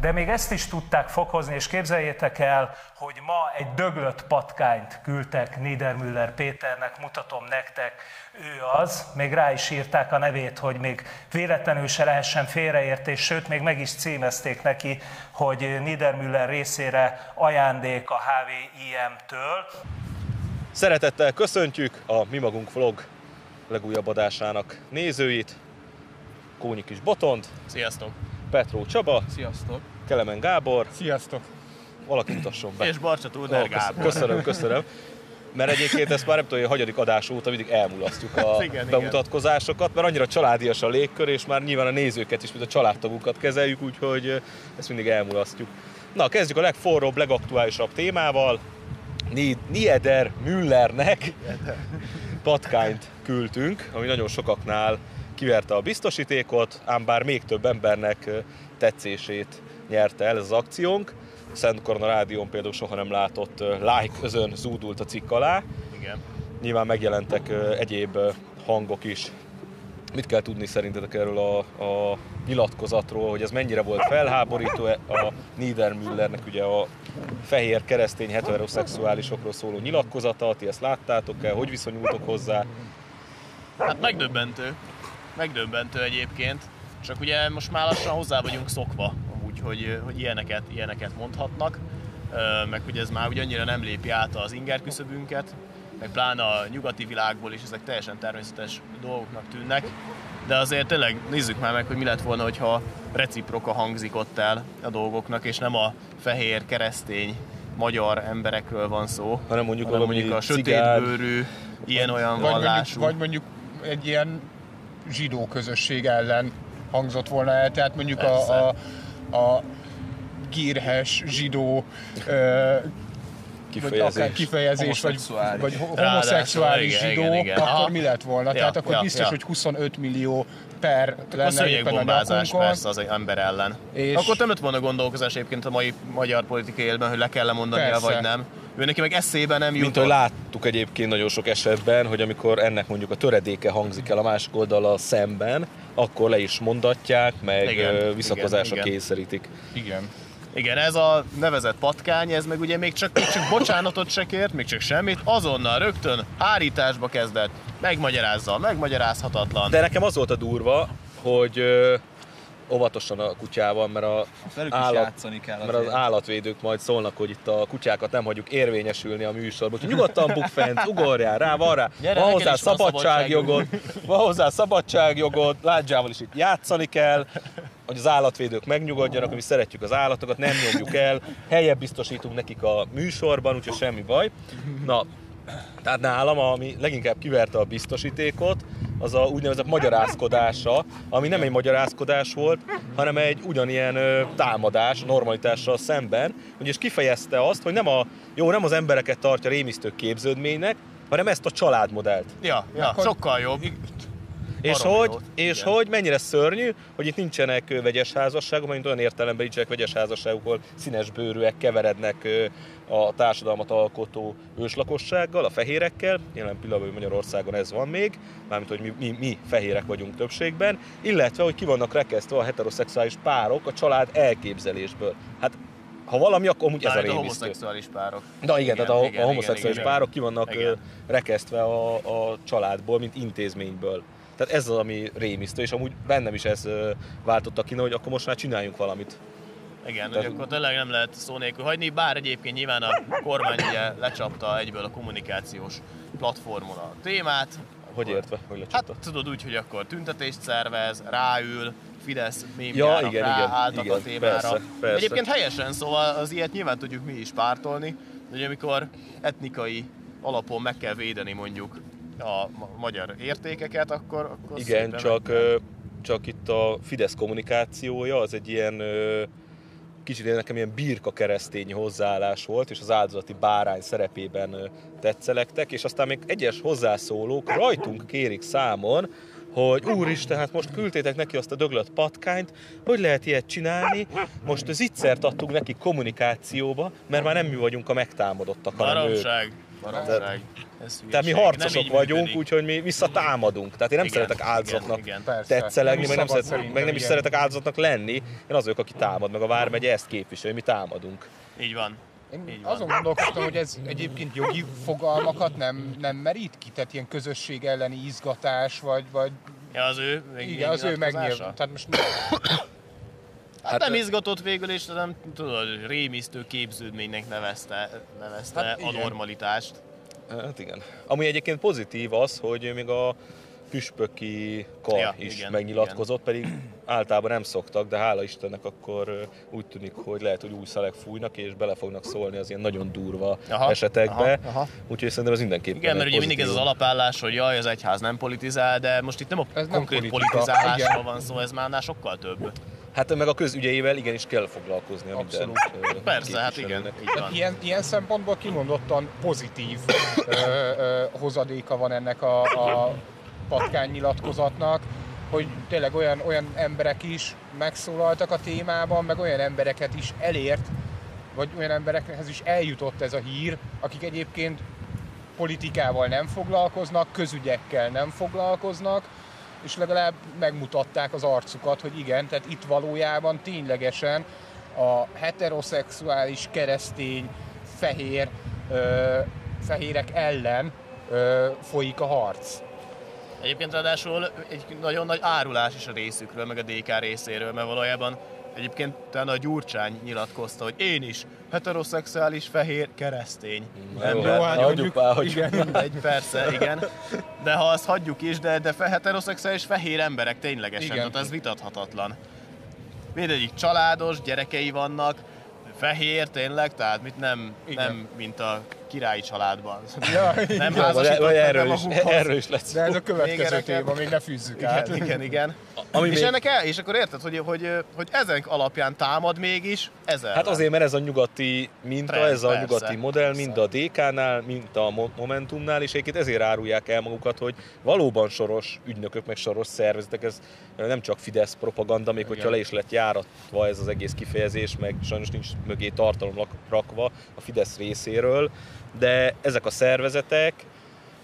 de még ezt is tudták fokozni, és képzeljétek el, hogy ma egy döglött patkányt küldtek Niedermüller Péternek, mutatom nektek, ő az, még rá is írták a nevét, hogy még véletlenül se lehessen félreértés, sőt, még meg is címezték neki, hogy Niedermüller részére ajándék a HVIM-től. Szeretettel köszöntjük a Mi Magunk Vlog legújabb adásának nézőit, Kónyi Kis Botond, Sziasztok! Petró Csaba, Sziasztok! Kelemen Gábor, Sziasztok! valaki mutasson be. És Barcsa Tudner Ó, Gábor. Köszönöm, köszönöm. Mert egyébként ezt már nem tudom, hogy a hagyadik adás óta mindig elmulasztjuk a Igen, bemutatkozásokat, mert annyira családias a légkör, és már nyilván a nézőket is, mint a családtagunkat kezeljük, úgyhogy ezt mindig elmulasztjuk. Na, kezdjük a legforróbb, legaktuálisabb témával. Ni- Nieder Müllernek patkányt küldtünk, ami nagyon sokaknál kiverte a biztosítékot, ám bár még több embernek tetszését nyerte el ez az akciónk. Szent Korona Rádión például soha nem látott like özön zúdult a cikk alá. Igen. Nyilván megjelentek egyéb hangok is. Mit kell tudni szerintetek erről a, a nyilatkozatról, hogy ez mennyire volt felháborító e- a Niedermüllernek ugye a fehér keresztény heteroszexuálisokról szóló nyilatkozata, ti ezt láttátok-e, hogy viszonyultok hozzá? Hát megdöbbentő. Megdöbbentő egyébként. Csak ugye most már lassan hozzá vagyunk szokva, úgy, hogy, hogy ilyeneket, ilyeneket mondhatnak. Meg hogy ez már ugye annyira nem lépi át az inger küszöbünket, meg pláne a nyugati világból is ezek teljesen természetes dolgoknak tűnnek. De azért tényleg nézzük már meg, hogy mi lett volna, hogyha reciproka hangzik ott el a dolgoknak, és nem a fehér keresztény magyar emberekről van szó, Hanem mondjuk hanem mondjuk a sötétbőrű, ilyen-olyan Vagy mondjuk, vallású. vagy mondjuk egy ilyen zsidó közösség ellen hangzott volna el, tehát mondjuk Persze. a, a, a gírhes zsidó ö, vagy Kifejezés. akár kifejezés, vagy, Homoszexuális. vagy ho- Ráadásul, homoszexuális igen, zsidó, igen, igen. akkor Aha. mi lett volna? Ja, Tehát akkor ja, biztos, ja. hogy 25 millió per A lenne éppen a nyakunkon. persze az egy ember ellen. És-. Akkor nem lett volna gondolkozás egyébként a mai magyar politikai életben, hogy le kell mondania, Persze. vagy nem. Ő neki meg eszébe nem Mint jutott. ahogy láttuk egyébként nagyon sok esetben, hogy amikor ennek mondjuk a töredéke hangzik el a másik oldala szemben, akkor le is mondatják, meg Igen, visszakozásra igen. kényszerítik. Igen. Igen, ez a nevezett patkány, ez meg ugye még csak, még csak bocsánatot se kért, még csak semmit, azonnal rögtön hárításba kezdett, megmagyarázza, megmagyarázhatatlan. De nekem az volt a durva, hogy óvatosan a kutyával, mert, a Velük állat, kell mert az állatvédők majd szólnak, hogy itt a kutyákat nem hagyjuk érvényesülni a műsorban. Úgyhogy nyugodtan bukfent, ugorjál rá, van rá, Gyere, van hozzá szabadságjogod, van hozzá szabadságjogod, Ládzsával is itt játszani kell, hogy az állatvédők megnyugodjanak, mi szeretjük az állatokat, nem nyomjuk el, helyet biztosítunk nekik a műsorban, úgyhogy semmi baj. Na, tehát nálam, ami leginkább kiverte a biztosítékot, az a úgynevezett magyarázkodása, ami nem egy magyarázkodás volt, hanem egy ugyanilyen ö, támadás normalitással szemben, és kifejezte azt, hogy nem a, jó, nem az embereket tartja rémisztő képződménynek, hanem ezt a családmodellt. Ja, ja Akkor- sokkal jobb. És, hogy, jót, és igen. hogy mennyire szörnyű, hogy itt nincsenek vegyes házasságok, mert olyan értelemben nincsenek vegyes házasságok, ahol színes bőrűek keverednek a társadalmat alkotó őslakossággal, a fehérekkel. Jelen pillanatban Magyarországon ez van még, mármint hogy mi, mi, mi fehérek vagyunk többségben, illetve hogy ki vannak rekesztve a heteroszexuális párok a család elképzelésből. Hát ha valami, akkor amúgy ez a a rémisztő. homoszexuális párok. Na igen, tehát a, igen, a homoszexuális igen, igen. párok ki vannak Igen. rekesztve a, a családból, mint intézményből. Tehát ez az, ami rémisztő, és amúgy bennem is ez váltotta ki, hogy akkor most már csináljunk valamit. Igen, Tehát- hogy akkor tényleg nem lehet szó nélkül hagyni, bár egyébként nyilván a kormány ugye lecsapta egyből a kommunikációs platformon a témát. Hogy Akkor- értve, hogy Hát lecsapta? tudod úgy, hogy akkor tüntetést szervez, ráül, Fidesz Ja, mémjára igen, ráálltak igen, a témára. persze, persze. Egyébként helyesen, szóval az ilyet nyilván tudjuk mi is pártolni, hogy amikor etnikai alapon meg kell védeni mondjuk a ma- magyar értékeket, akkor, akkor Igen, csak, meg csak itt a Fidesz kommunikációja az egy ilyen kicsit nekem ilyen birka keresztény hozzáállás volt, és az áldozati bárány szerepében tetszelektek, és aztán még egyes hozzászólók rajtunk kérik számon, hogy úristen, hát most küldtétek neki azt a döglött patkányt, hogy lehet ilyet csinálni, most zicsert adtunk neki kommunikációba, mert már nem mi vagyunk a megtámadottak, hanem ők. Baromság. Tehát mi harcosok vagyunk, úgyhogy mi visszatámadunk. Tehát én nem Igen, szeretek áldozatnak igen, igen. Tetszelegni, Nem meg nem, szeret, meg nem is igen. szeretek áldozatnak lenni. Én az vagyok, aki támad, meg a Vármegye ezt képviseli, mi támadunk. Így van. Én Így van. azon gondolkoztam, hogy ez egyébként jogi fogalmakat nem, nem merít ki, tehát ilyen közösség elleni izgatás, vagy, vagy Ja, az ő meg, igen, az ő megnyilván. Tehát most Hát, Hát, nem izgatott végül, és nem tudod, rémisztő képződménynek nevezte, nevezte Hát a igen. normalitást. Hát igen. Ami egyébként pozitív az, hogy még a püspöki kar Ja, is igen, megnyilatkozott, pedig általában nem szoktak, de hála Istennek akkor úgy tűnik, hogy lehet, hogy új szelek fújnak, és bele fognak szólni az ilyen nagyon durva Aha, esetekbe. aha, aha. Úgyhogy szerintem ez mindenképpen Igen, mert ugye mindig ez az alapállás, hogy jaj, az egyház nem politizál, de most itt nem a Ez nem konkrét politika, politizálásról igen. van szó, ez már annál sokkal több. Hát meg a közügyeivel igenis kell foglalkozni minden Abszolút. ö, Persze, hát igen, van. ilyen, ilyen szempontból kimondottan pozitív ö, ö, hozadéka van ennek a, a patkány nyilatkozatnak, hogy tényleg olyan, olyan emberek is megszólaltak a témában, meg olyan embereket is elért, vagy olyan emberekhez is eljutott ez a hír, akik egyébként politikával nem foglalkoznak, közügyekkel nem foglalkoznak, és legalább megmutatták az arcukat, hogy igen, tehát itt valójában ténylegesen a heteroszexuális, keresztény, fehér, ö, fehérek ellen ö, folyik a harc. Egyébként ráadásul egy nagyon nagy árulás is a részükről, meg a DK részéről, mert valójában egyébként talán a Gyurcsány nyilatkozta, hogy én is heteroszexuális, fehér, keresztény. Jó, ember hát vagyok. hagyjuk már, hogy Igen, mindegy, persze, igen. De ha azt hagyjuk is, de, de heteroszexuális fehér emberek ténylegesen, Igen. tehát ez vitathatatlan. Mindegyik családos, gyerekei vannak, fehér tényleg, tehát mit nem, Igen. nem mint a királyi családban. Ja, Nem igen. házasítottak erről, is, erről is lesz. De ez a Még következő téma, még ne fűzzük át. Igen, igen, igen. Ami és még- ennek el, és akkor érted, hogy, hogy, hogy ezen alapján támad mégis ezzel. Hát azért, mert ez a nyugati minta, Trend, ez a persze, nyugati modell, persze. mind a DK-nál, mind a Mo- Momentumnál, és egyébként ezért árulják el magukat, hogy valóban soros ügynökök, meg soros szervezetek, ez nem csak Fidesz propaganda, még hogyha le is lett járatva ez az egész kifejezés, meg sajnos nincs mögé tartalom rakva a Fidesz részéről, de ezek a szervezetek,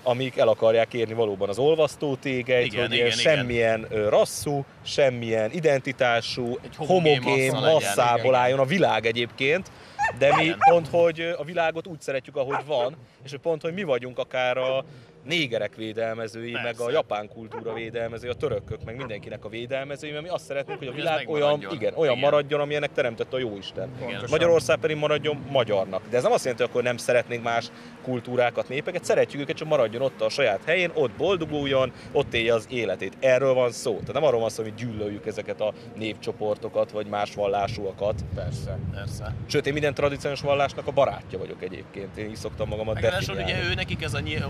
amik el akarják érni valóban az olvasztó tégelyt, Igen, hogy igen, igen. semmilyen ö, rasszú, semmilyen identitású, Egy homogén homogén massza legyen, masszából igen. álljon a világ egyébként, de mi Igen. pont, hogy a világot úgy szeretjük, ahogy van, és pont, hogy mi vagyunk akár a négerek védelmezői, Persze. meg a japán kultúra védelmezői, a törökök, meg mindenkinek a védelmezői, mert mi azt szeretnénk, hogy a világ olyan, igen, olyan Igen. maradjon, amilyennek teremtett a Jóisten. Pontosan. Magyarország pedig maradjon magyarnak. De ez nem azt jelenti, hogy akkor nem szeretnénk más kultúrákat, népeket, szeretjük őket, csak maradjon ott a saját helyén, ott boldoguljon, ott élje az életét. Erről van szó. Tehát nem arról van szó, hogy gyűlöljük ezeket a népcsoportokat, vagy más vallásúakat. Persze. Persze. Sőt, én minden tradicionális vallásnak a barátja vagyok egyébként. Én így szoktam magamat definiálni. ugye ő nekik ez a nyíl,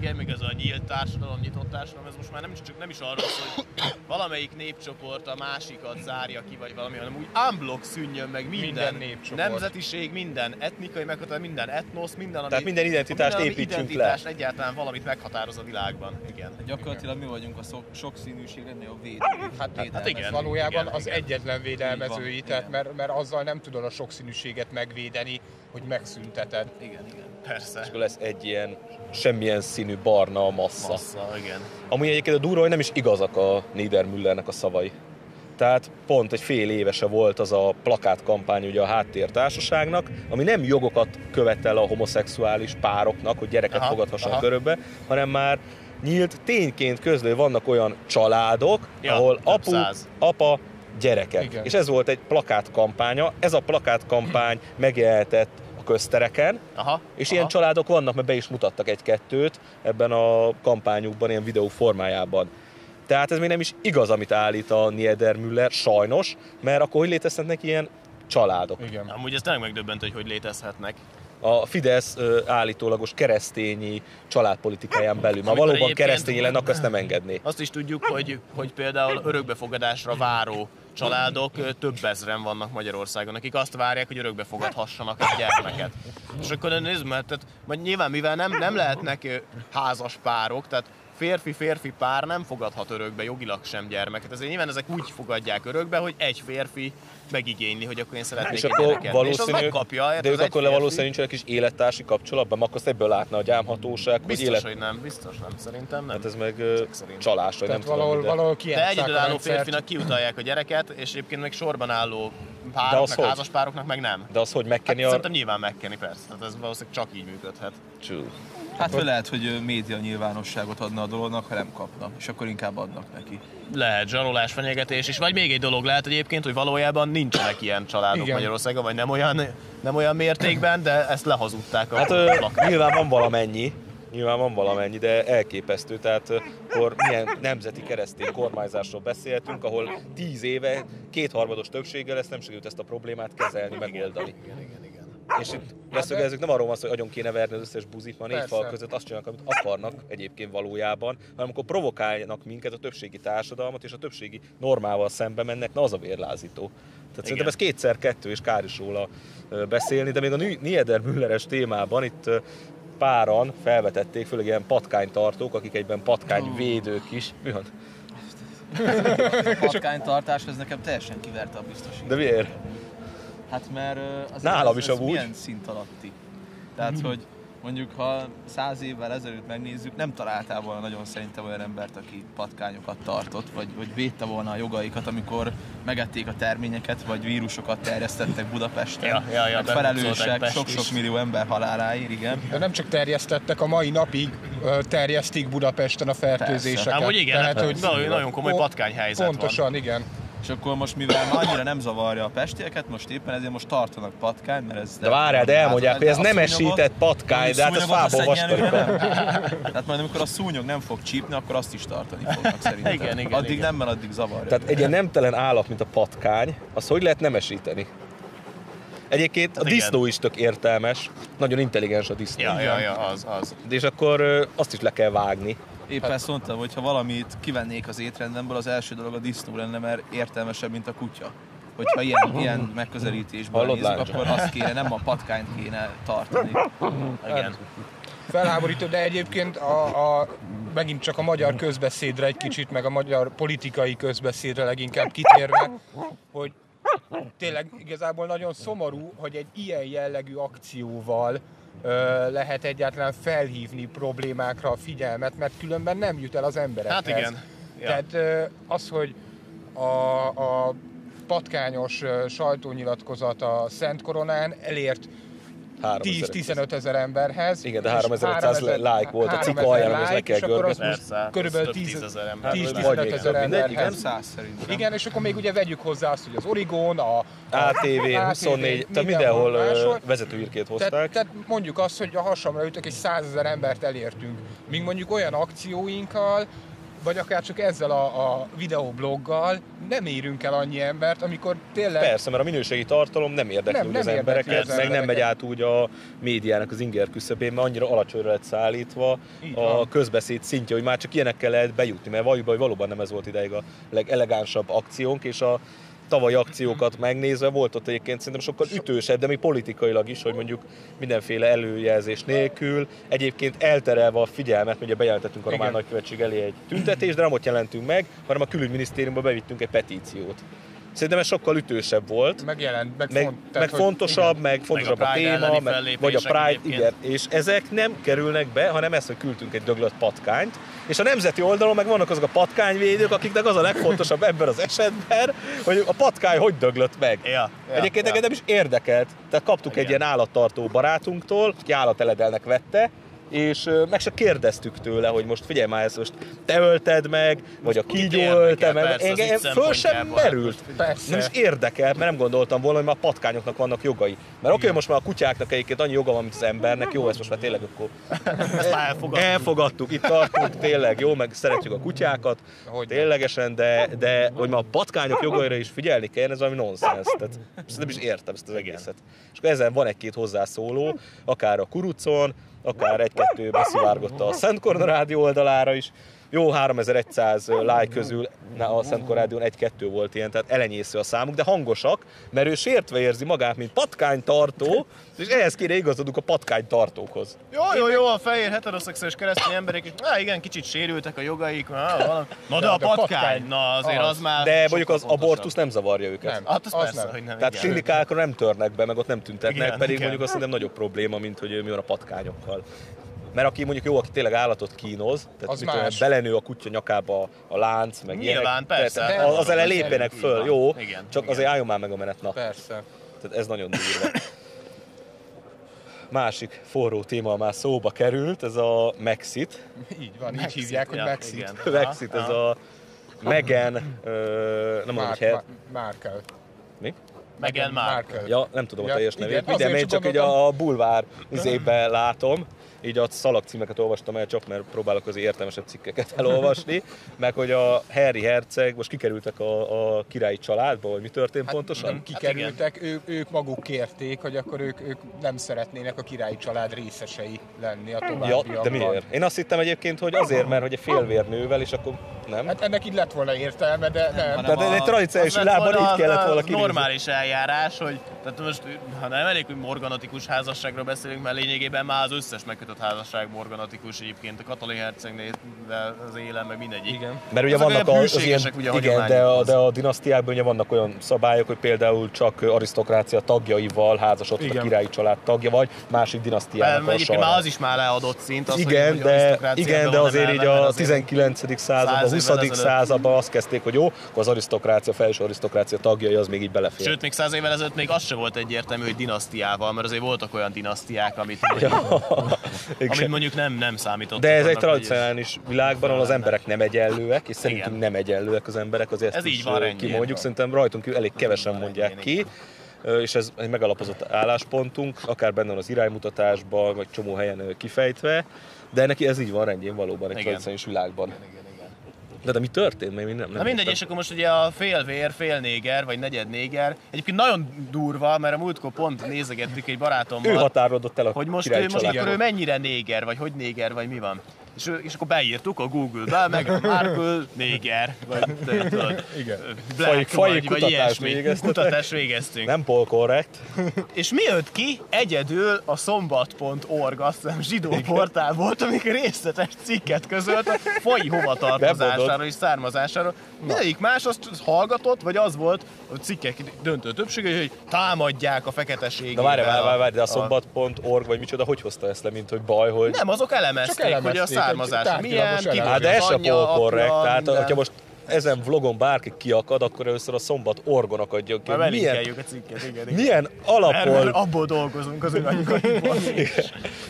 tégely, meg ez a nyílt társadalom, nyitott társadalom, ez most már nem is csak nem is arról szól, hogy valamelyik népcsoport a másikat zárja ki, vagy valami, hanem úgy unblock szűnjön meg minden, Minden népcsoport. nemzetiség, minden etnikai meghatározás, minden etnosz, minden, ami, Tehát minden identitást minden, ami építsünk identitást egyáltalán valamit meghatároz a világban. Igen. Gyakorlatilag mi vagyunk a szok, sokszínűségnek a védői. Hát, Hát igen, valójában igen, az igen. egyetlen védelmezői, van, tehát igen. mert, mert azzal nem tudod a sokszínűséget megvédeni, hogy megszünteted. Igen, igen. Persze. És akkor lesz egy ilyen semmilyen színű barna massa. Massza, igen. Amúgy egyébként a durva, hogy nem is igazak a Niedermüllernek a szavai. Tehát pont egy fél évese volt az a plakátkampány ugye a háttértársaságnak, ami nem jogokat követel a homoszexuális pároknak, hogy gyereket Aha, fogadhassanak aha. örökbe, hanem már nyílt tényként közlő, vannak olyan családok, Ja, ahol apu, száz. apa, gyerekek. Igen. És ez volt egy plakátkampánya. Ez a plakátkampány megjelentett a köztereken, Aha. és aha. ilyen családok vannak, mert be is mutattak egy-kettőt ebben a kampányukban, ilyen videó formájában. Tehát ez még nem is igaz, amit állít a Niedermüller, sajnos, mert akkor hogy létezhetnek ilyen családok? Igen. Amúgy ez tényleg megdöbbentő, hogy hogy létezhetnek. A Fidesz ö, állítólagos keresztényi családpolitikáján belül. Ma valóban egyébként- keresztény lenne, akkor ezt nem engedné. Azt is tudjuk, hogy, hogy például örökbefogadásra váró családok több ezren vannak Magyarországon, akik azt várják, hogy örökbe fogadhassanak egy gyermeket. És akkor nézd, mert tehát, majd nyilván mivel nem, nem lehetnek házas párok, tehát férfi-férfi pár nem fogadhat örökbe jogilag sem gyermeket. Ezért nyilván ezek úgy fogadják örökbe, hogy egy férfi megigényli, hogy akkor én szeretnék És egy akkor gyereket. és valószínű, megkapja, de ők akkor férfi. valószínűleg nincsenek is élettársi kapcsolatban, akkor azt ebből látna a gyámhatóság, hogy Biztos, élet... hogy nem, biztos nem, szerintem nem. Hát ez meg szerint. csalás, vagy nem Tehát tudom, valahol, de... valahol egyedülálló férfinak kiutalják a gyereket, és egyébként meg sorban álló pároknak, hogy? házas pároknak meg nem. De az, hogy Hát megkenni a... szerintem nyilván megkenni, persze. Tehát ez valószínűleg csak így működhet. Csú. Hát vagy lehet, hogy média nyilvánosságot adna a dolognak, ha nem kapna, és akkor inkább adnak neki. Lehet zsarolás, fenyegetés is, vagy még egy dolog lehet egyébként, hogy valójában nincsenek ilyen családok Igen. Magyarországon, vagy nem olyan, nem olyan mértékben, de ezt lehazudták a Hát ö, plakát. nyilván van valamennyi, nyilván van valamennyi, de elképesztő. Tehát akkor milyen nemzeti keresztény kormányzásról beszéltünk, ahol tíz éve kétharmados többséggel ezt nem sikerült ezt a problémát kezelni, megoldani. És itt leszögezzük, nem arról van szó, hogy agyon kéne verni az összes buzit, ma négy Persze. fal között azt csinálnak, amit akarnak egyébként valójában, hanem amikor provokálnak minket a többségi társadalmat, és a többségi normával szembe mennek, na az a vérlázító. Tehát szerintem ez kétszer kettő, és kár is róla beszélni, de még a Ni- Niedermülleres témában itt páran felvetették, főleg ilyen patkánytartók, akik egyben patkányvédők is. Mi van? Patkánytartás, ez nekem teljesen kiverte a biztosítást. De miért? Hát mert az Nálam ez, is ez amúgy. milyen szint alatti. Tehát, hogy mondjuk ha száz évvel ezelőtt megnézzük, nem találtál volna nagyon szerintem olyan embert, aki patkányokat tartott, vagy, vagy védte volna a jogaikat, amikor megették a terményeket, vagy vírusokat terjesztettek Budapesten. Ja, ja, ja, Hát felelősek sok-sok millió ember haláláért, igen. De nem csak terjesztettek, a mai napig terjesztik Budapesten a fertőzéseket. Amúgy igen, hát nagyon- nagyon komoly patkányhelyzet van. Pontosan, igen. És akkor most, mivel már annyira nem zavarja a pestieket, most éppen ezért most tartanak patkány, mert ez... De várjál, de elmondják, hogy ez a nem esített patkány, de hát ez fából nem. Tehát majd amikor a szúnyog nem fog csípni, akkor azt is tartani fognak szerintem. Igen, igen, addig igen. nem, mert addig zavarja. Tehát egy ilyen nemtelen állat, mint a patkány, az hogy lehet nemesíteni? Egyébként a Hát igen. disznó is tök értelmes, nagyon intelligens a disznó. Ja, ja, ja, az, az. De és akkor azt is le kell vágni. Éppen ezt mondtam, hogy ha valamit kivennék az étrendemből, az első dolog a disznó lenne, mert értelmesebb, mint a kutya. Hogyha ilyen, ilyen megközelítésből Hallod, nézzük, Láncsa? akkor azt kéne, nem a patkányt kéne tartani. Igen. Felháborító, de egyébként a, a, megint csak a magyar közbeszédre egy kicsit, meg a magyar politikai közbeszédre leginkább kitérve, hogy tényleg igazából nagyon szomorú, hogy egy ilyen jellegű akcióval lehet egyáltalán felhívni problémákra a figyelmet, mert különben nem jut el az emberekhez. Hát igen. Ja. Tehát az, hogy a, a patkányos sajtónyilatkozat a Szent Koronán elért 3000. 10-15 ezer emberhez. Igen, de és 3500 like volt a cikk 3000 alján, amit le kell és akkor azt görgetni. körülbelül ez több 10 tízezer ember. 10-15 Vagy még ezer emberhez. igen. Száz szerintem. Igen, és akkor még ugye vegyük hozzá azt, hogy az Origon, a, a ATV, 24, tehát mindenhol vezetőírkét Tehát, hozták. tehát mondjuk azt, hogy a hasamra ütök, és százezer embert elértünk. Míg mondjuk olyan akcióinkkal, vagy akár csak ezzel a, a videobloggal nem érünk el annyi embert, amikor tényleg Persze, mert a minőségi tartalom nem érdekli Nem, nem az embereket, az meg nem megy embereket. át úgy a médiának az inger küszöbén, mert annyira alacsonyra lett szállítva Így a van. közbeszéd szintje, hogy már csak ilyenekkel lehet bejutni, mert valójában valóban nem ez volt ideig a legelegánsabb akciónk, és a tavalyi akciókat megnézve volt ott egyébként szerintem sokkal ütősebb, de még politikailag is, hogy mondjuk mindenféle előjelzés nélkül, egyébként elterelve a figyelmet, ugye bejelentettünk a Román. Nagykövetség elé egy tüntetést, de nem ott jelentünk meg, hanem a külügyminisztériumba bevittünk egy petíciót. Szerintem ez sokkal ütősebb volt, megjelent, meg, meg, font, meg fontosabb, igen. meg fontosabb a, Pride téma, meg, vagy a Pride, igen, egyébként. és ezek nem kerülnek be, hanem ez, hogy küldtünk egy döglött patkányt, és a nemzeti oldalon meg vannak azok a patkányvédők, akiknek az a legfontosabb ebben az esetben, hogy a patkány hogy döglött meg. Ja, ja, Egyébként ja. engem is érdekelt. Tehát kaptuk egy Igen. ilyen állattartó barátunktól, aki állateledelnek vette, és meg se kérdeztük tőle, hogy most figyelj már, ezt most te ölted meg, vagy a kígyó ölte meg. persze, Engem föl sem merült. Persze. Nem is érdekel, mert nem gondoltam volna, hogy már a patkányoknak vannak jogai. Mert oké, most már a kutyáknak egyébként annyi joga van, mint az embernek, jó, ezt most már tényleg akkor elfogadtuk. elfogadtuk, itt tartunk, tényleg jó, meg szeretjük a kutyákat, Hogy ténylegesen, de, de hogy már a patkányok jogaira is figyelni kell, ez valami nonsens. Tehát ezt nem is értem ezt az egészet. És akkor ezen van egy-két hozzászóló, akár a kurucon, akár egy-kettő beszivárgott a Szent Korna rádió oldalára is, jó 3100 like közül na, a Szent Korádion egy-kettő volt ilyen, tehát elenyésző a számuk, de hangosak, mert ő sértve érzi magát, mint patkánytartó, és ehhez kéne igazodunk a patkánytartókhoz. Jó, jó, jó, a fehér heteroszexuális keresztény emberek is, á, igen, kicsit sérültek a jogaik, á, valami. Na de a patkány, na azért az, az. már De mondjuk az abortusz nem zavarja őket. Nem. Hát az, Az persze, nem. hogy nem. Tehát igen. klinikákra nem törnek be, meg ott nem tüntetnek, Igen, pedig igen. mondjuk azt szerintem nagyobb probléma, mint hogy mi van a patkányokkal. Mert aki mondjuk jó, aki tényleg állatot kínoz, tehát Az mit tudom, belenő a kutya nyakába a lánc, meg Nyilván, ilyenek, persze. tehát az, az ellen lépjenek így föl, jó, Igen, csak igen. azért álljon már meg a menet, na. Persze. Tehát ez nagyon durva. Másik forró téma már szóba került, ez a Maxit. Így van, így Maxit, hívják, hogy ja, Maxit. igen. Maxit, ez a Megan, ö, nem mondom, Mark, hogy her... Mar- Markle. Mi? Meghan Markle. Ja, nem tudom a Ja, teljes igen, nevét. Minden, én csak csak így a bulvár izébe látom. Így a szalagcímeket olvastam el, csak mert próbálok az értelmesebb cikkeket elolvasni. Meg hogy a Harry Herceg, most kikerültek a, a királyi családba, vagy mi történt Hát pontosan? nem kikerültek, ők, ők maguk kérték, hogy akkor ők, ők nem szeretnének a királyi család részesei lenni a Ja, továbbiakban. de miért? Én azt hittem egyébként, hogy azért, mert hogy egy félvérnővel, és akkor nem. Hát ennek így lett volna értelme, de nem. hanem Tehát egy a- tradicionális volna így kellett volna kinézni. normális eljárás, hogy tehát most, ha nem elég, hogy morganatikus házasságról beszélünk, mert lényegében már az összes megkötött házasság morganatikus egyébként, a Katalin hercegnél az élen, meg mindegyik. Igen. Mert ugye Azok vannak olyan a, az ilyen, ugye, igen, de a, de a dinasztiákban ugye vannak olyan szabályok, hogy például csak arisztokrácia tagjaival házasodhat a Igen. királyi család tagja, vagy másik dinasztiának Mert a egyébként már az is már leadott szint, az, hogy- igen, hogy de, arisztokráciában igen, de azért így a azért- 19. században, a Száz 20. évvel ezelőtt. században azt kezdték, hogy jó, akkor az arisztokrácia, felső arisztokrácia tagjai az még így belefér. Sőt, még száz évvel ezelőtt még az se volt egyértelmű, hogy dinasztiával, mert azért voltak olyan dinasztiák, amit, mondjuk, Igen. amit mondjuk nem, nem számítottak. De ez egy annak, hogy tradicionális világban, ahol az emberek nem egyenlőek, és szerintünk Igen. nem egyenlőek az emberek, azért Ez ezt így is van, kimondjuk, szerintem rajtunk elég kevesen mondják ki, és ez egy megalapozott álláspontunk, akár benne van az iránymutatásban, vagy csomó helyen kifejtve, de neki ez így van rendjén valóban egy Igen. tradicionális világban. De, de mi történt? Még nem, nem Na mindegy, értem. és akkor most ugye a félvér, félnéger, vagy negyed néger, egyébként nagyon durva, mert a múltkor pont nézegettük egy barátommal, Ő határolódott el a hogy most, ő, most akkor ő mennyire néger, vagy hogy néger, vagy mi van. És, és akkor beírtuk a Google-be, meg Markle néger, vagy tudod, Igen. Black, faji vagy, vagy ilyesmi. végeztetek? Kutatást végeztünk. Nem polkorrekt. És mi jött ki? Egyedül a szombat.org, azt hiszem zsidó portál volt, amikor részletes cikket közölt a fai hovatartozásáról és származásáról. Mindegyik más azt hallgatott, vagy az volt a cikkek döntő többsége, hogy támadják a feketeségével. Na várj, várj, várj, várj, de a szombat.org vagy micsoda, hogy hozta ezt le, mint hogy baj, hogy... Nem, azok elemezték, elemezték, hogy a származás milyen, ki. Hát de ez se polkorrekt, tehát hogyha most ezen vlogon bárki kiakad, akkor először a szombat orgon akadjon ki. Már Milyen, a cikket, igen, igen. milyen Mert, mert alapon, abból dolgozunk az irányainkban.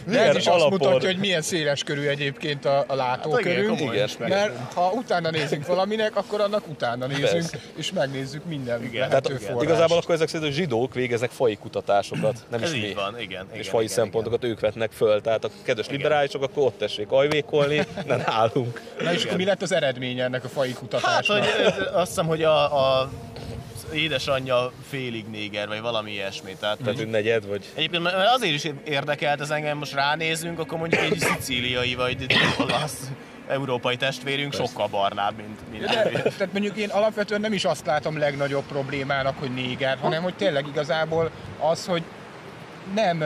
De ez is azt alapon, mutatja, hogy milyen széles körű egyébként a, a Hát látókörünk. igen, komoly Igen. spektrum. Mert ha utána nézünk valaminek, akkor annak utána nézünk, Persze. és megnézzük minden Igen. tehát forrást. igazából akkor ezek szerint a zsidók végeznek fai kutatásokat, nem Ez is mi. így van, igen. és igen, fai igen, szempontokat ők vetnek föl, tehát a kedves liberálisok akkor ott tessék ajvékolni, nem nálunk. Na és mi lett az eredménye ennek a fai Hát, hogy azt hiszem, hogy a, a édesanyja félig néger, vagy valami ilyesmi. Tehát, Tehát ő negyed, vagy... Egyébként mert azért is érdekelt ez engem, most ránézünk, akkor mondjuk egy szicíliai vagy olasz európai testvérünk sokkal barnább, mint, De, tehát mondjuk én alapvetően nem is azt látom legnagyobb problémának, hogy néger, hanem hogy tényleg igazából az, hogy nem,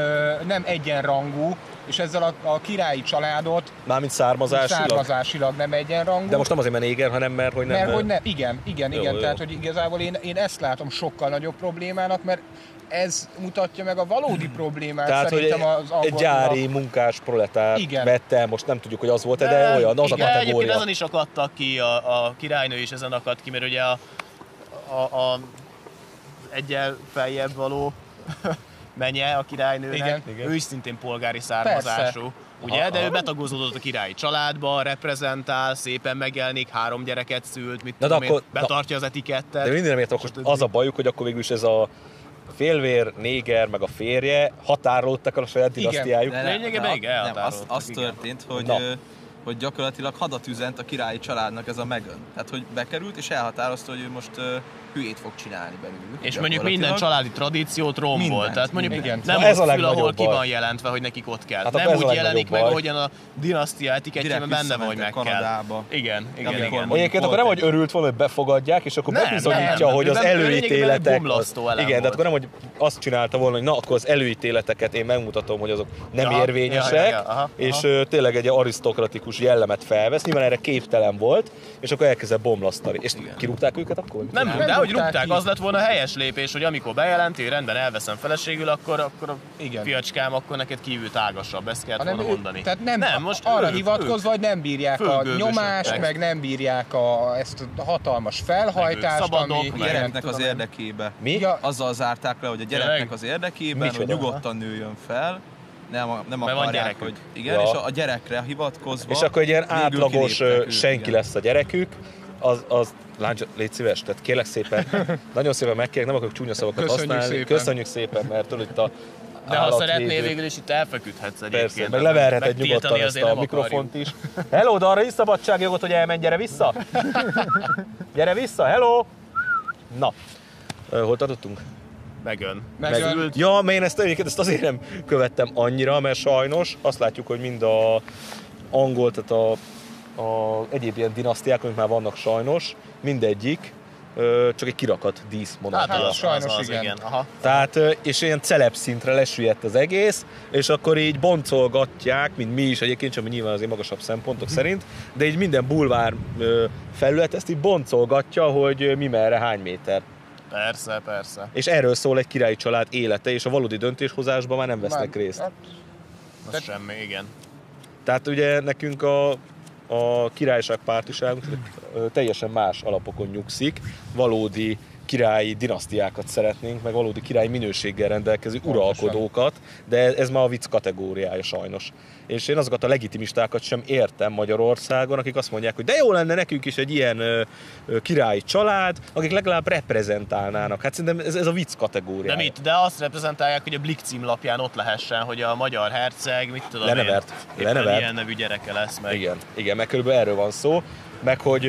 nem egyenrangú, és ezzel a, a királyi családot Mármint származásilag. származásilag nem egyenrangú. De most nem azért, mert néger, hanem mert hogy nem... mert hogy ne, igen, igen, Jó, igen, jó. tehát hogy igazából én, én ezt látom sokkal nagyobb problémának, mert ez mutatja meg a valódi problémát Tehát, hogy szerintem az egy angolnak. gyári munkás proletár Igen. vette el, most nem tudjuk, hogy az volt-e, de, olyan, az a igen, Egyébként kategória. ezen is akadtak ki, a, a királynő is ezen akadt ki, mert ugye a, a, a egyel feljebb való menye a királynőnek, Igen. Igen. ő is szintén polgári származású. Ugye, Aha, de ő betagozódott a királyi családba, reprezentál, szépen megjelenik, három gyereket szült, mit Na de tudom akkor- én, betartja az etikettet. De minden értem, akkor az a bajuk, hogy akkor végül is ez a félvér, néger, meg a férje határolódtak a saját Igen. dinasztiájuk. De Lényegében de- igen, nem, az, elhatároltak, az igen. történt, hogy Na. Hogy gyakorlatilag hadat üzent a királyi családnak ez a Meghan. Tehát, hogy bekerült és elhatározta, hogy ő most uh, hülyét fog csinálni belőlük. És mondjuk minden családi tradíciót rombol. Mindent, Tehát mondjuk igen. nem Na, ez a fül, ahol ki baj. van jelentve, hogy nekik ott kell. Hát nem úgy jelenik legnagyobb meg, baj. ahogyan a dinasztia etikettjében benne van, hogy meg visszamentek kell. Kanadába. Igen, igen, Amikor igen. Egyébként akkor nem, hogy örült volna, hogy befogadják, és akkor Nem, bebizonyítja, hogy az előítéletek... igen, de akkor nem, hogy azt csinálta volna, hogy na, akkor az előítéleteket én megmutatom, hogy azok nem érvényesek, és tényleg egy arisztokratikus jellemet felvesz, nyilván erre képtelen volt, és akkor elkezdett bomlasztani. És kirúgták őket akkor? Nem, Nem de hogy rúgták ki. az lett volna a helyes lépés, hogy amikor bejelenti, rendben elveszem feleségül, akkor, akkor a Igen. fiacskám, akkor neked kívül tágasabb, ezt kellett volna ő- mondani. Tehát nem, nem most arra ők, hivatkozva, hogy nem bírják a nyomást, meg nem bírják a, ezt a hatalmas felhajtást, ők szabadok, ami... A gyereknek az érdekébe. Mi? Ja, Azzal zárták le, hogy a gyereknek az érdekében, hogy nyugodtan nőjön fel, nem, nem van akarják, gyerekük. hogy igen, Ja. és a, a gyerekre hivatkozva És akkor egy ilyen átlagos ők, senki igen. lesz a gyerekük, az, az Lágy, légy szíves, tehát kérlek szépen, nagyon szépen megkérlek, nem akarok csúnya szavakat Köszönjük használni. szépen. Köszönjük szépen, mert tudod itt a De ha szeretnél végül is itt elfeküdhetsz egyébként. Persze, meg leverheted nyugodtan ezt a mikrofont is. Hello, de arra is szabadságjogot, hogy elmenj, gyere vissza! gyere vissza, hello! Na, hol tartottunk? Megön. Megön. Ja, mert én ezt, egyébként ezt azért nem követtem annyira, mert sajnos azt látjuk, hogy mind a angol, tehát a, a egyéb ilyen dinasztiák, amik már vannak sajnos, mindegyik csak egy kirakat díszmonarchia. Hát, az, sajnos az, az, igen. igen. Aha. Tehát, és ilyen celeb szintre lesüllyedt az egész, és akkor így boncolgatják, mint mi is egyébként, csak nyilván azért magasabb szempontok szerint, de így minden bulvár felület ezt így boncolgatja, hogy mi merre, hány méter. Persze, persze. És erről szól egy királyi család élete, és a valódi döntéshozásban már nem vesznek részt. Hát, Az Tehát- semmi, igen. Tehát ugye nekünk a, a királyság pártiságunk teljesen más alapokon nyugszik, valódi királyi dinasztiákat szeretnénk, meg valódi királyi minőséggel rendelkező uralkodókat, de ez már a vicc kategóriája sajnos. És én azokat a legitimistákat sem értem Magyarországon, akik azt mondják, hogy de jó lenne nekünk is egy ilyen ö, ö, királyi család, akik legalább reprezentálnának. Hát szerintem ez, ez a vicc kategóriája. De mit? De azt reprezentálják, hogy a Blick címlapján ott lehessen, hogy a magyar herceg, mit tudom Lenevert. én, Lenevert. ilyen nevű gyereke lesz meg. Igen, igen, meg körülbelül erről van szó, meg hogy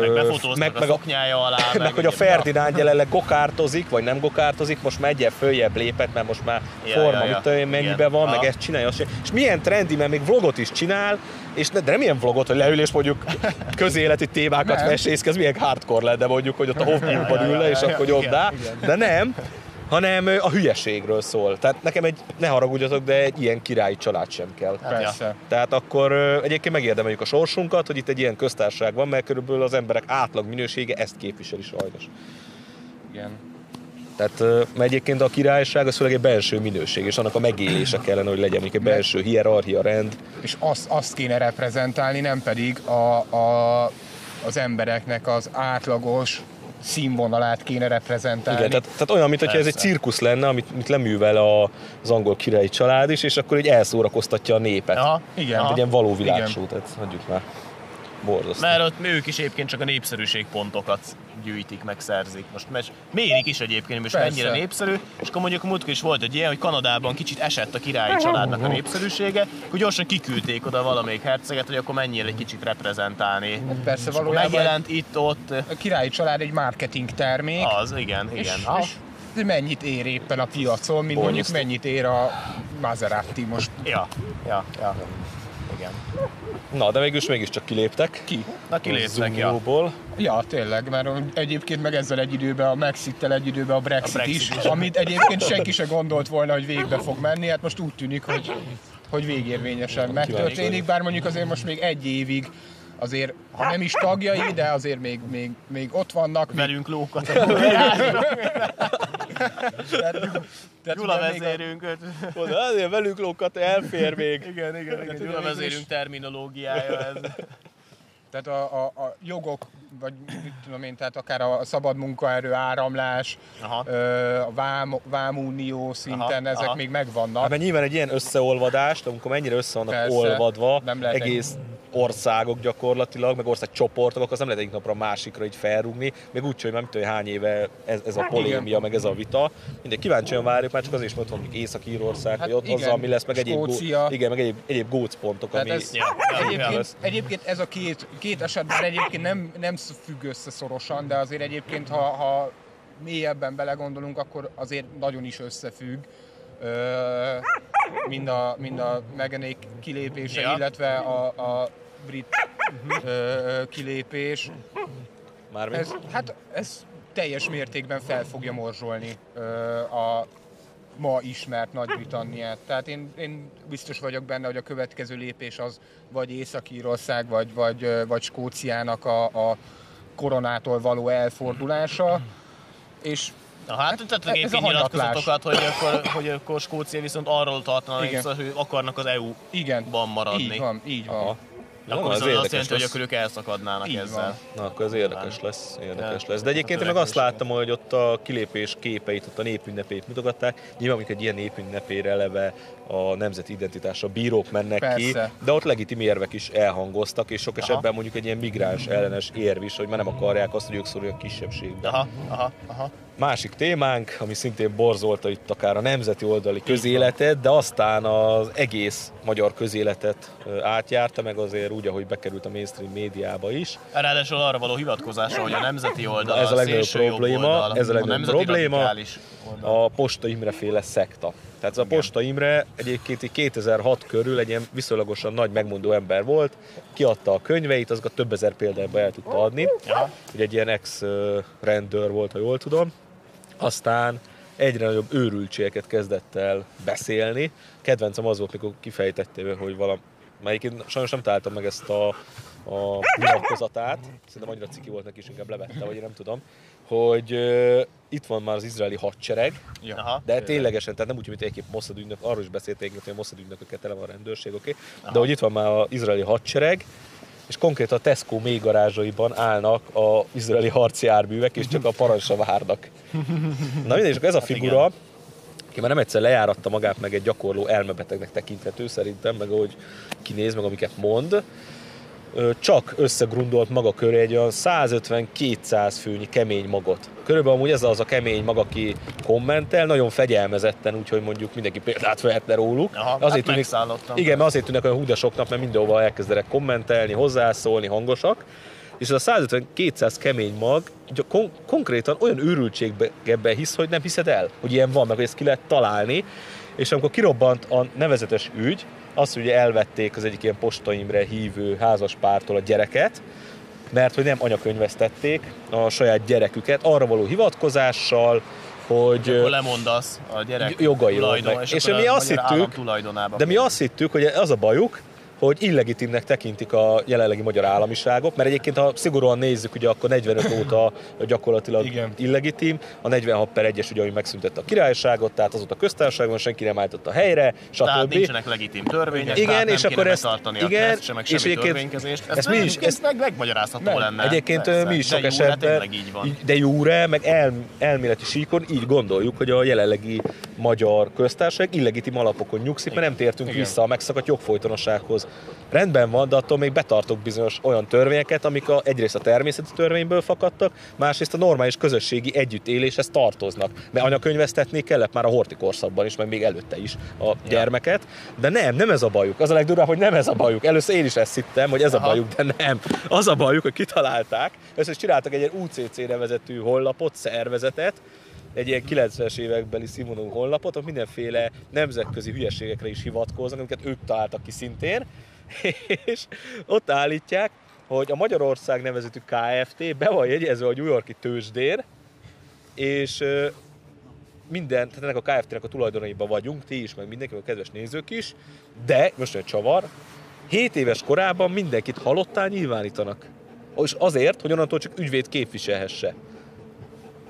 Meg befotóztak meg, a meg, szoknyája alá. meg hogy a Ferdinánd jelenleg gokártozik, vagy nem gokártozik, most már egyel följebb lépett, mert most már Ja, forma, ja, ja. mit tudom Igen. van, meg Aha. ezt csinálja, azt. És milyen trendi, mert még vlogot is csinál, és ne, de nem ilyen vlogot, hogy leül és mondjuk közéleti témákat Nem. mesészkez, milyen hardcore de mondjuk, hogy ott a Hofburgban ül le, és akkor ja, jobbá. De nem, hanem a hülyeségről szól. Tehát nekem egy, ne haragudjatok, de egy ilyen királyi család sem kell. persze. Tehát akkor egyébként megérdemeljük a sorsunkat, hogy itt egy ilyen köztársaság van, mert körülbelül az emberek átlag minősége ezt képviseli sajnos. Igen. Tehát mert egyébként a királyság az főleg egy belső minőség, és annak a megélése kellene, hogy legyen, egy belső hierarchia, rend. És azt, azt kéne reprezentálni, nem pedig a, a, az embereknek az átlagos színvonalát kéne reprezentálni. Igen, tehát, tehát olyan, mintha ez egy cirkusz lenne, amit, amit leművel a, az angol királyi család is, és akkor így elszórakoztatja a népet. Aha, Igen. Egy aha. ilyen való világshow, tehát hagyjuk már. Borzasztó. Mert ott ők is egyébként csak a népszerűség pontokat gyűjtik, meg szerzik. Most mes- mérik is egyébként, most Persze. mennyire népszerű, és akkor mondjuk a múltkor is volt egy ilyen, hogy Kanadában kicsit esett a királyi családnak a népszerűsége, hogy gyorsan kiküldték oda valamelyik herceget, hogy akkor mennyire egy kicsit reprezentálni. Persze És valójában megjelent itt, ott, a királyi család egy marketing termék, az, igen, és, igen. Ah, és mennyit ér éppen a piacon, mint mondjuk Borzasztó. mennyit ér a Maserati most. Ja, ja, ja. Igen. Na, de végül is mégiscsak kiléptek. Ki? Na kiléptek, ja. Ja, tényleg, mert egyébként meg ezzel egy időben, a Brexit-tel egy időben a Brexit, A Brexit is, is. amit egyébként senki se gondolt volna, hogy végbe fog menni, hát most úgy tűnik, hogy, hogy végérvényesen megtörténik, bár mondjuk azért most még egy évig azért, ha nem is tagjai, de azért még, még, még ott vannak. Velünk lókat. tehát, tehát Gyula ugye még a- vezérünk. Oda, azért velük lókat elfér még. Igen, igen, igen. Gyula végül is- vezérünk terminológiája ez. Tehát a, a, a jogok, vagy mit tudom én, tehát akár a szabad munkaerő áramlás, Aha. ö, a vám, vámunió szinten, Aha, ezek aha. még megvannak. Hát mert nyilván egy ilyen összeolvadást, amikor mennyire össze vannak Persze, olvadva, nem lehet egy- egész országok gyakorlatilag, meg országcsoportok, akkor az nem lehet egyik napra a másikra így felrúgni, még úgy, hogy már mit tudom, hány éve ez, ez a polémia, meg ez a vita. Mindegy, kíváncsian várjuk, már csak azért is, mert ott van Észak-Írország, Hát hogy ott hozzá, ami lesz, meg egyéb, gó, igen, meg egyéb, egyéb gócpontok, ami... ez, ja. egyébként, egyébként ez a két, két esetben egyébként nem, nem függ össze szorosan, de azért egyébként, ha, ha mélyebben belegondolunk, akkor azért nagyon is összefügg. Ö, mind a, mind a Meganék kilépése, Ja. illetve a, a brit ö, kilépés. Mármint? Ez, hát ez teljes mértékben fel fogja morzsolni ö, a ma ismert Nagy-Britanniát. Tehát én, én biztos vagyok benne, hogy a következő lépés az vagy Észak-Írország, vagy, vagy, vagy Skóciának a, a koronától való elfordulása. És Na hát, ez tettek a egyébként hanyatlás. nyilatkozatokat, hogy akkor, hogy akkor Skócia viszont arról tartana, hogy akarnak az EU-ban maradni. így van, így van. Aha. De akkor ez viszont azt jelenti, hogy lesz. akkor ők elszakadnának Így ezzel. van. Na, akkor ez érdekes lesz, érdekes Ja. lesz. De egyébként én meg A azt láttam, hogy ott a kilépés képeit, ott a népünnepét mutogatták. Nyilván mondjuk egy ilyen népünnepére eleve a nemzeti identitásra bírók mennek ki, Persze. de ott legitim érvek is elhangoztak, és sok Aha. esetben mondjuk egy ilyen migráns ellenes érv is, hogy már nem akarják azt, hogy ők szoruljanak kisebbségbe. Aha, aha, aha. Másik témánk, ami szintén borzolta itt akár a nemzeti oldali közéletet, de aztán az egész magyar közéletet átjárta, meg azért úgy, ahogy bekerült a mainstream médiába is. Ráadásul arra való hivatkozása, hogy a nemzeti oldal, Na, ez a legnagyobb szélső jobb probléma, oldal, ez a legnagyobb nemzeti probléma. a Posta Imre féle szekta. Tehát ez a Posta Imre egyébként így 2006 körül egy ilyen viszonylagosan nagy megmondó ember volt, kiadta a könyveit, azokat több ezer példányba el tudta adni. Ja. Ugye egy ilyen ex-rendőr volt, ha jól tudom. Aztán egyre nagyobb őrültségeket kezdett el beszélni. Kedvencem az volt, mikor kifejtettél, hogy valami, melyik én sajnos nem találtam meg ezt a, a nyilatkozatát, szerintem annyira ciki volt neki, és inkább levette, vagy én nem tudom, hogy uh, itt van már az izraeli hadsereg, Aha. de ténylegesen, tehát nem úgy, mint egyébként Mossad ügynök, arról is beszélték, hogy a Mossad ügynököket tele van a rendőrség, oké? Okay? De hogy itt van már az izraeli hadsereg, és konkrétan a Tesco mélygarázsaiban állnak az izraeli harci járművek, és csak a parancsra várnak. Na mindegy, és ez a figura, aki már nem egyszer lejáratta magát, meg egy gyakorló elmebetegnek tekinthető szerintem, meg ahogy kinéz, meg amiket mond, csak összegrundolt maga köré egy olyan 150-200 főnyi kemény magot. Körülbelül amúgy ez az a kemény mag, aki kommentel, nagyon fegyelmezetten, úgyhogy mondjuk mindenki példát vehetne róluk. Aha, hát megszállottam. igen, mert azért tűnnek olyan húdasoknak, mert mindenhova elkezdenek kommentelni, hozzászólni, hangosak. És ez a 150-200 kemény mag kon- konkrétan olyan őrültségbe hisz, hogy nem hiszed el, hogy ilyen van, meg hogy ezt ki lehet találni. És amikor kirobbant a nevezetes ügy, az, hogy elvették az egyik ilyen postaimre hívő házaspártól a gyereket, mert hogy nem anyakönyvesztették a saját gyereküket arra való hivatkozással, hogy Akkor lemondasz a gyerek tulajdon, meg. és, És mi azt hittük- de mi azt hittük, hogy az a bajuk, hogy illegitimnek tekintik a jelenlegi magyar államiságok, mert egyébként ha szigorúan nézzük, ugye akkor 45 óta gyakorlatilag Igen. illegitim, a 46 per 1-es ugye, ami megszüntette a királyságot, tehát azóta a köztársaságban senki nem állította helyre, Tehát stb. nincsenek legitim törvények, Igen, tehát és akkor ezt- igen, a meg és egyébként ezt Ez mi is- ezt- meg megmagyarázható Nem, lenne. Egyébként Persze. mi is sok de esetben, de jóre, meg el, elméleti síkon így gondoljuk, hogy a jelenlegi magyar köztársaság illegitim alapokon nyugszik, mert nem tértünk Igen. vissza a megszakadt jogfolytonossághoz. Rendben van, de attól még betartok bizonyos olyan törvényeket, amik a, egyrészt a természeti törvényből fakadtak, másrészt a normális közösségi együttéléshez tartoznak. Mert anyakönyvesztetni kellett már a hortikorszakban is, meg még előtte is a gyermeket. De nem, nem ez a bajuk. Az a legdurvább, hogy nem ez a bajuk. Először én is ezt hittem, hogy ez a bajuk, de nem. Az a bajuk, hogy kitalálták. Is csináltak egy ilyen UCC nevezetű honlapot, szervezetet, egy ilyen 90-es évekbeli színvonalú honlapot, ahol mindenféle nemzetközi hülyeségekre is hivatkoznak, amiket ők találtak ki szintén, és ott állítják, hogy a Magyarország nevezetű KFT be van jegyezve a New Yorki tőzsdén, és minden, tehát ennek a KFT-nek a tulajdonaiban vagyunk, ti is, meg mindenki, a kedves nézők is, de, most egy csavar, 7 éves korában mindenkit halottá nyilvánítanak. És azért, hogy onnantól csak ügyvéd képviselhesse.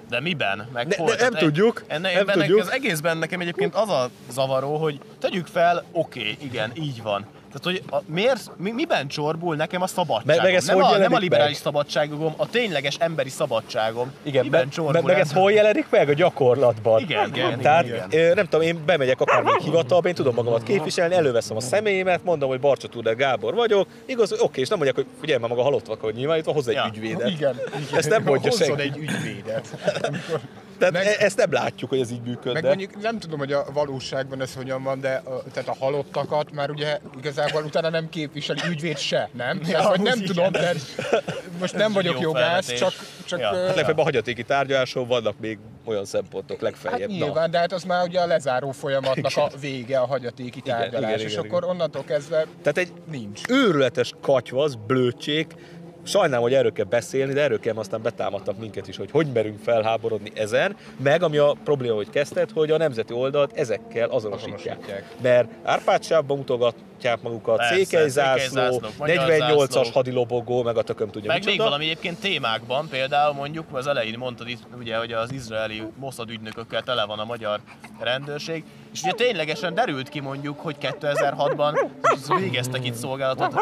De miben? Meg Ne- hol? ne- Tehát nem tudjuk, Enne, nem tudjuk. Az egészben nekem egyébként az a zavaró, hogy tegyük fel, oké, igen, így van. Tehát, hogy a, miért, mi, miben csorbul nekem a szabadságom? Meg- meg ez nem, hogy a, nem a liberális meg? szabadságom, a tényleges emberi szabadságom. Igen, miben meg, csorbul meg, meg ez hol jelenik meg a gyakorlatban? Igen, igen, Tehát igen, nem tudom, én bemegyek akármelyik hivatalba, én tudom magamat képviselni, előveszem a személyemet, mondom, hogy Barcsa Tudor Gábor vagyok, igaz, oké, és nem mondják, hogy figyelj már maga halott vagy, hogy nyilvánítva, hozzá egy Ja. ügyvédet. Igen, igen. Ezt nem mondja senki. egy ügyvédet. Amikor, Tehát meg- e- ezt nem látjuk, hogy ez így működne. meg mondjuk nem tudom, hogy a valóságban ez hogyan van, de a, tehát a halottakat már ugye igazából utána nem képviseli ügyvéd se, nem? Ja, tehát, vagy nem igen. tudom, de most nem vagyok jó jogász, felvetés. csak, csak Ja. Hát legfeljebb a hagyatéki tárgyaláson vannak még olyan szempontok Hát legfeljebb. nyilván, de hát az már ugye a lezáró folyamatnak a vége, a hagyatéki Igen, tárgyalás, igen, és igen, akkor onnantól kezdve Tehát egy nincs. őrületes katyvasz, blödség, Sajnálom, hogy erről kell beszélni, de erről kell aztán betámadtak minket is, hogy hogy merünk felháborodni ezen, meg ami a probléma, hogy kezdted, hogy a nemzeti oldalt ezekkel azonosítják. Azonosítják. Mert Árpádsávban mutogatják magukat, Persze, székelyzászló, székelyzászlók, magyar 48-as zászlók. hadilobogó, meg a tököm tudja Meg még valami egyébként témákban, például mondjuk az elején mondtad itt, ugye, hogy az izraeli Mossad ügynökökkel tele van a magyar rendőrség, és ugye ténylegesen derült ki mondjuk, hogy 2006-ban végeztek itt szolgálatot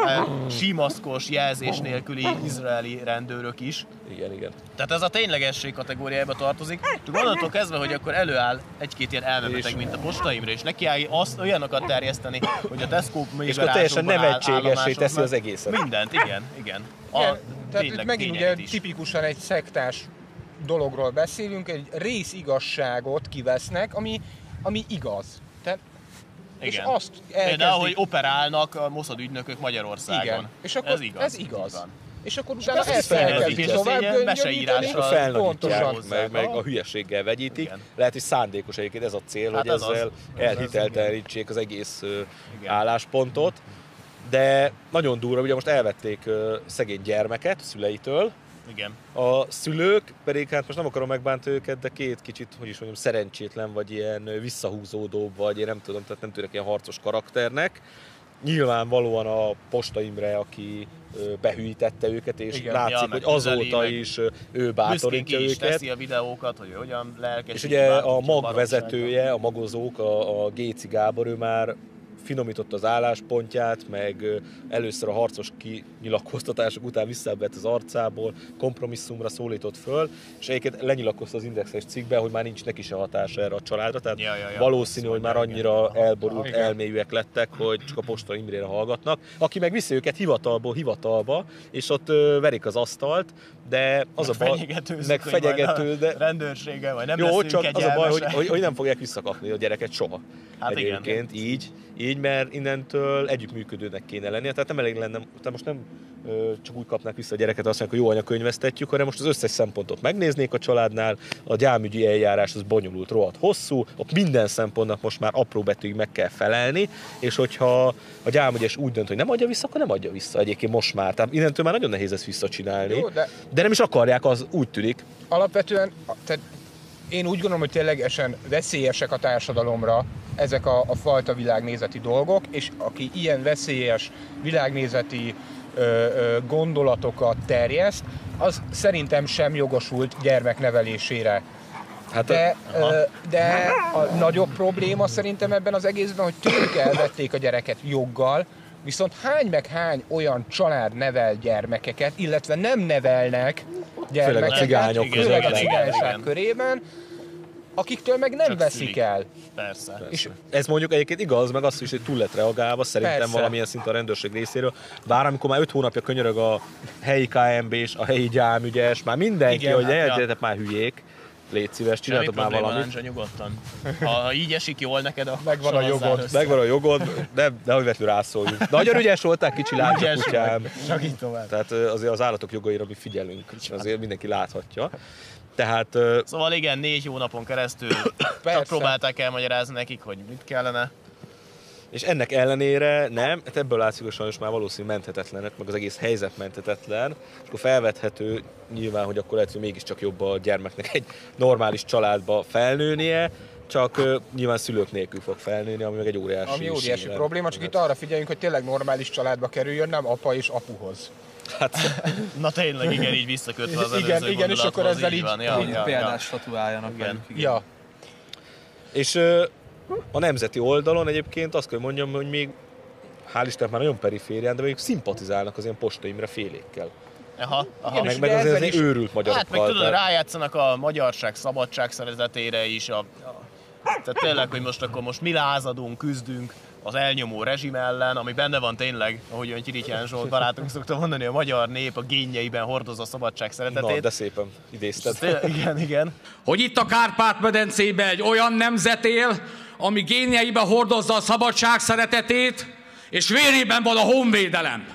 simaszkos, jelzés nélküli izraeli rendőrök is. Igen, igen. Tehát ez a ténylegesség kategóriába tartozik. Csak onnantól kezdve, hogy akkor előáll egy-két ilyen elmebeteg, mint a Posta Imre, és neki áll azt, olyanokat terjeszteni, hogy a Tesco még És akkor teljesen állomásoznak. teszi az egészet. Mindent, igen, igen. A, Igen, tehát itt megint ugye is. tipikusan egy szektás dologról beszélünk, egy rész igazságot kivesznek, ami, ami igaz. Tehát, és Igen. azt Például, elkezdik... hogy operálnak a Mossad ügynökök Magyarországon. Igen. És akkor ez igaz. Ez igaz. Így van. És akkor utána ezt Ezt tovább meseírással Pontosan. meg, meg a hülyeséggel vegyítik. Igen. Lehet, hogy szándékos egyébként ez a cél, Hát hogy az. ezzel Ez az, elhiteltelenítsék az egész Igen. álláspontot. De nagyon durva, ugye most elvették szegény gyermeket szüleitől, Igen. a szülők pedig, hát most nem akarom megbántani őket, de két kicsit, hogy is mondjam, szerencsétlen, vagy ilyen visszahúzódóbb, vagy én nem tudom, tehát nem tűnnek ilyen harcos karakternek. Nyilvánvalóan a Posta Imre, aki behűítette őket, és Igen. látszik, Ja, hogy azóta meg is ő bátorítja ki is őket. teszi a videókat, hogy hogyan lelkes. És ugye a mag vezetője, a magozók, a, a Géci Gábor, ő már finomította az álláspontját, meg először a harcos kinyilatkoztatások után visszavett az arcából, kompromisszumra szólított föl, és egyébként lenyilatkozta az indexes cikkben, hogy már nincs neki se hatása erre a családra, tehát Ja, ja, ja. valószínű, hogy már annyira elborult, Igen. elmélyűek lettek, hogy csak a Posta Imrére hallgatnak, aki meg viszi őket hivatalból hivatalba, és ott verik az asztalt, de az a baj, meg fenyegető, de rendőrséggel, vagy nem jó, csak az a baj, hogy, hogy, hogy nem fogják visszakapni a gyereket soha. Hát igen. Egyébként így, így, mert innentől együttműködőnek kéne lennie. Tehát nem elég lenne, tehát most nem ö, csak úgy kapnák vissza a gyereket, azt mondják, hogy jó anyakönyvesztetjük, hanem most az összes szempontot megnéznék a családnál, a gyámügyi eljárás az bonyolult, rohadt hosszú, ott minden szempontnak most már apró betűig meg kell felelni, és hogyha a gyámügyes úgy dönt, hogy nem adja vissza, akkor nem adja vissza egyébként most már. Tehát innentől már nagyon nehéz ezt visszacsinálni. Jó, de de nem is akarják, az úgy tűnik. alapvetően, tehát én úgy gondolom, hogy ténylegesen veszélyesek a társadalomra ezek a, a fajta világnézeti dolgok, és aki ilyen veszélyes világnézeti ö, ö, gondolatokat terjeszt, az szerintem sem jogosult gyermeknevelésére. Hát De, ö, de a nagyobb probléma szerintem ebben az egészben, hogy tőlük elvették a gyereket joggal, viszont hány meg hány olyan család nevel gyermekeket, illetve nem nevelnek gyermekeket, cigányok között. főleg a Igen, cigányság igen. körében, akiktől meg nem Csak veszik szülik. el. Persze. És Ez mondjuk egyébként igaz, meg az is, hogy túl lett reagálva, szerintem Persze. valamilyen szint a rendőrség részéről. Bár amikor már 5 hónapja könyörög a helyi KMB és a helyi gyámügyes, már mindenki, Igen, hogy hát, ja. már hülyék, légy szíves, csináltok már valamit. Láncsa, nyugodtan. Ha, ha így esik jól neked, akkor Megvan a jogod. össze. Megvan a jogod, de, de hogy vetül rászóljunk. Nagyon ügyes voltál, kicsi láncsa kutyám. csak így tovább. Tehát azért az állatok jogaira mi figyelünk, azért mindenki láthatja. Tehát Szóval igen, négy hónapon keresztül csak próbálták elmagyarázni nekik, hogy mit kellene. És ennek ellenére nem, hát ebből látszik, hogy sajnos már valószínű menthetetlenek, meg az egész helyzet menthetetlen, és akkor felvethető nyilván, hogy akkor lehet, hogy mégiscsak jobb a gyermeknek egy normális családba felnőnie, csak ö, nyilván szülők nélkül fog felnőni, ami meg egy óriási Ami óriási probléma, csak itt arra figyeljünk, hogy tényleg normális családba kerüljön, nem apa és apuhoz. Hát, Na tényleg, igen, így visszakötve az Igen, előző igen, és akkor ezzel így- van. Ja, Hogy ja, ja. példás statuáljanak Igen. velük. Igen. Ja, és ö, a nemzeti oldalon egyébként azt kell mondjam, hogy még hál' Isten már nagyon periférián, de mondjuk szimpatizálnak az ilyen Posta Imre félékkel. Aha, aha. Meg, és meg ugye azért is- őrült magyarokkal. Hát meg tudod, tehát- rájátszanak a magyarság szabadság szeretetére is. A, a, tehát tényleg, hogy most akkor most mi lázadunk, küzdünk az elnyomó rezsim ellen, ami benne van tényleg, ahogy olyan Kirityán Zsolt barátunk szokta mondani, a magyar nép a génjeiben hordozza a szabadság Na, szeretetét. de szépen idézted. Tényleg, igen, igen. hogy itt a Kárpát-medencében egy olyan nemzet él, ami génjeibe hordozza a szabadság szeretetét, és vérében van a honvédelem.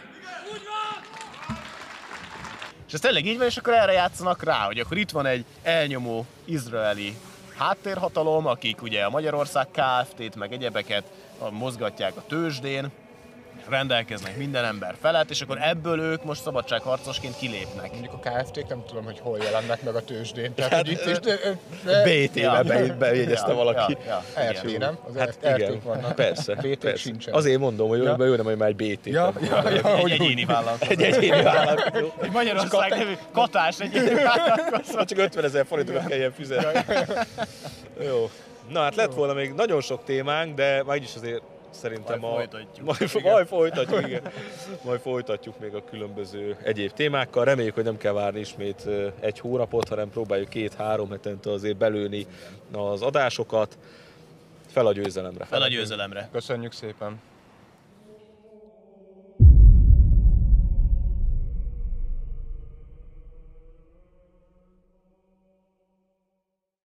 És ez tényleg így van, és akkor erre játszanak rá, hogy akkor itt van egy elnyomó izraeli háttérhatalom, akik ugye a Magyarország Kft-t, meg egyebeket mozgatják a tőzsdén, rendelkeznek minden ember felett, és akkor ebből ők most szabadságharcosként kilépnek. Mondjuk a KFT-k nem tudom, hogy hol jelennek meg a tőzsdén. Tehát, hogy itt is, de, de, BT-be be- bejegyezte valaki. Ja, ja, RT, nem? Az Hát igen, vannak. persze, BT-k persze. sincsen. Azért mondom, hogy Ja. jó nem, hogy már egy BT. Ja, ja, ja, Egy egyéni vállalkozó. Egy egyéni vállalkozó. Egy Magyarország nevű katás egyéni vállalkozó. Csak 50 ezer forintokat kelljen fizetni. Jó. Na hát lett volna még nagyon sok témánk, de majd is azért szerintem Majd a... folytatjuk. Majd, Igen. majd folytatjuk, igen. Majd folytatjuk még a különböző egyéb témákkal. Reméljük, hogy nem kell várni ismét egy hónapot, hanem próbáljuk két-három hetente azért belőni az adásokat. Fel a győzelemre. Fel a győzelemre. Köszönjük szépen.